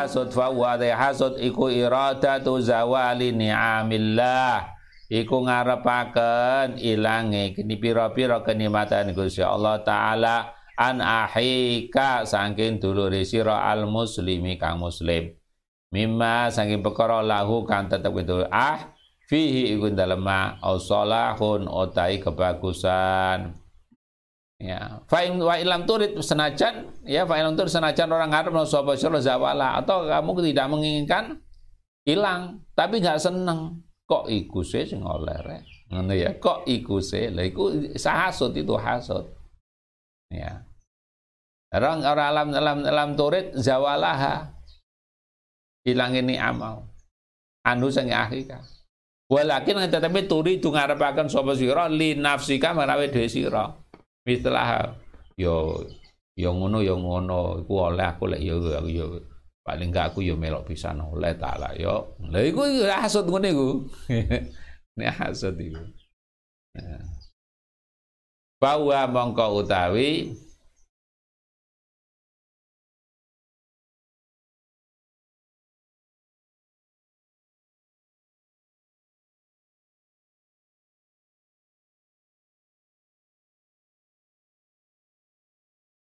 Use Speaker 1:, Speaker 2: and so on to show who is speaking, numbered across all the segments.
Speaker 1: hasud fa wa hasud iku iradatu zawali ni'amillah. Iku ngarepaken ilange kini pira-pira kenikmatan Gusti Allah taala. An ahika saking dulure sira al muslimi kang muslim mimma saking perkara lahu kang tetep itu. Ah fihi iku dalem au salahun otai kebagusan. Ya. Fa wa ilam turid senajan ya fa ilam turid senajan orang ngarep no sapa sira zawala. Atau kamu tidak menginginkan hilang. Tapi nggak seneng. Kok iku sih sing oleh rek? Ngono ya kok iku sih? Lha iku sahasud itu hasud ya. Orang orang alam alam alam turid zawalaha hilang ini amal. Anu sing akhika walakin tetapi turi itu ngarepaken sapa sira li nafsika menawi dhewe sira yo yo ngono yo ngono. Iku oleh aku lek yo yo. Paling gak aku yo melok pisan oleh taala yo. Lha iku hasud ngene iku. Nek hasud iku. Bahwa mongko utawi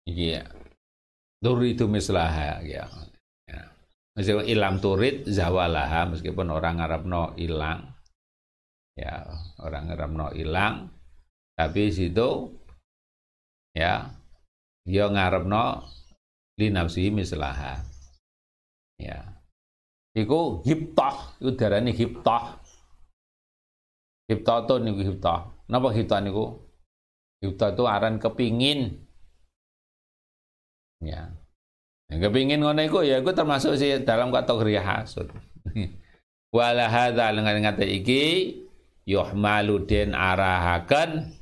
Speaker 1: Iya. Duri itu mislaha ya. Meskipun ilam turid zawalaha meskipun orang Arab no hilang. Ya, orang Arab no hilang. Tapi situ ya dia ngarepno li nafsi mislaha. Ya. Iku hiptah, iku darani hiptah. Hiptah itu niku hiptah. Napa hiptah niku? Hiptah itu aran kepingin. Ya. Yang kepingin ngono iku ya iku termasuk sih dalam kategori hasud. Wala hadza dengan ngate iki yuhmalu den arahaken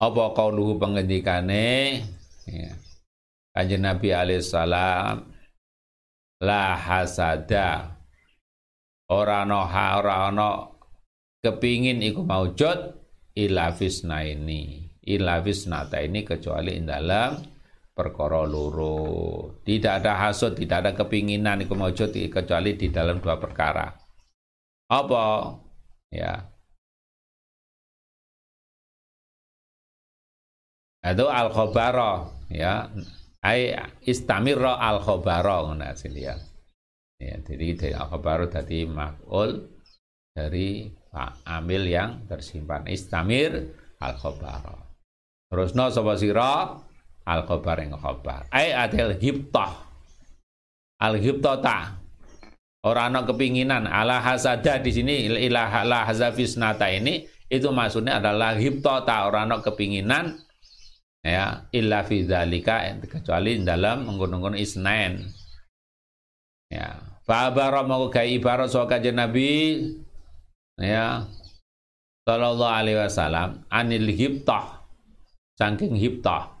Speaker 1: apa kauluhu pengendikane ya. Kanjeng Nabi alaihi salam la hasada ora ana ora ana kepingin iku maujud ila fisna ini ila fisnata ini kecuali dalam perkara loro. Tidak ada hasud, tidak ada kepinginan iku maujud kecuali di dalam dua perkara. Apa? Ya. Itu al khobaro ya. Ai istamirra al khobaro ngono ya. Ya, jadi dari al khobaro tadi makul dari Pak Amil yang tersimpan istamir al khobaro. Terus no sapa sira? Al khobar yang khobar. Ai adil hibtah. Al hibtata orang ana kepinginan. Ala hasada di sini ilah la hazafisnata ini itu maksudnya adalah hibtata orang ana kepinginan ya illa fi dzalika kecuali dalam menggunakan isnain ya fa bara mau ga ibarat kajian nabi ya sallallahu alaihi wasallam anil hibtah saking hibtah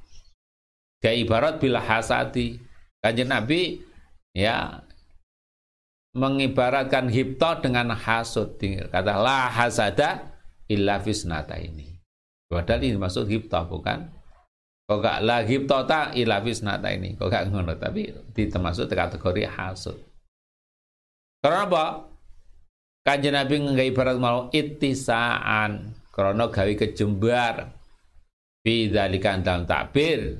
Speaker 1: Kayak ibarat bila hasati. Kanjeng Nabi ya mengibaratkan hipto dengan hasud. Kata la hasada illa fisnata ini. Padahal ini maksud hipto bukan? Kok gak la hipto ta illa fisnata ini. Kok gak ngono tapi termasuk kategori hasud. Karena apa? Kanjeng Nabi nggak ibarat mau itisaan. Karena gawe kejembar. Fi dzalika dalam takbir.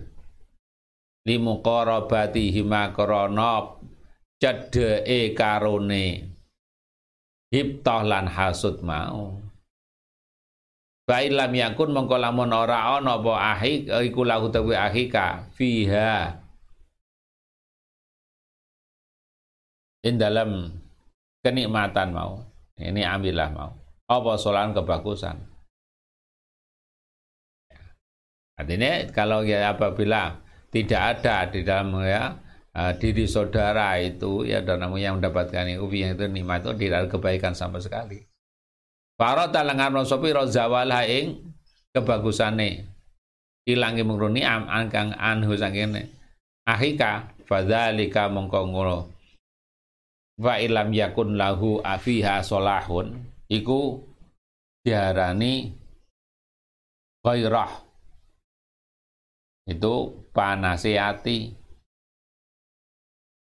Speaker 1: Limuqarabati hima krana cedheke karone. Hiptah lan hasud mau. Bailam yakun mongko lamun ora ana apa ahi iku lahu ahika fiha. In dalam kenikmatan mau. Ini ambillah mau. Apa solan kebagusan artinya kalau ya apabila tidak ada di dalam ya uh, diri saudara itu ya dan yang mendapatkan itu yang itu nikmat itu tidak ada kebaikan sama sekali. Para talangan sopi rozawal ing kebagusane. Ilangi mengruni am angkang anhu sangkene. Ahika fadzalika mongko ngono. Wa ilam yakun lahu afiha solahun. Iku diarani ghairah itu panase ati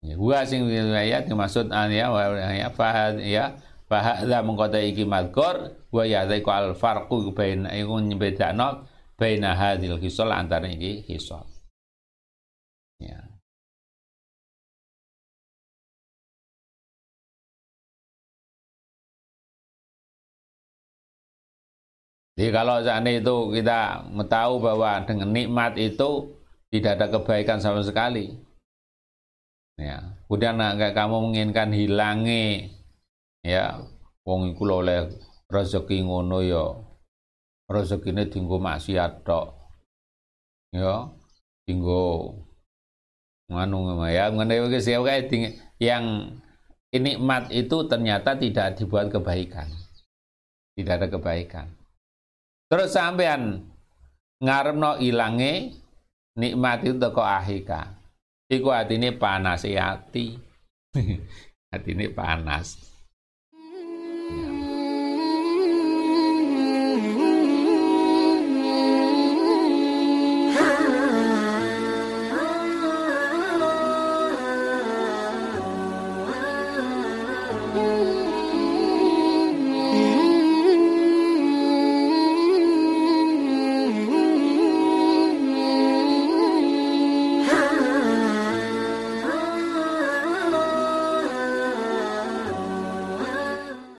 Speaker 1: Wa sing ayat dimaksud an ya wa ya fahad ya fahadza mengkota iki madkur wa ya zaiku al farqu bain iku nyebedakno baina hadil hisol antara iki hisol. Jadi kalau saat itu kita tahu bahwa dengan nikmat itu tidak ada kebaikan sama sekali. Ya, kemudian kamu menginginkan hilangi ya wong iku oleh rezeki ngono ya rezekine dinggo maksiat tok. Ya, dinggo nganu ya ngene iki yang nikmat itu ternyata tidak dibuat kebaikan. Tidak ada kebaikan. Terus sampean ngarepno ilange nikmat itu teko ahika. Iku atine panas hati. atine panas.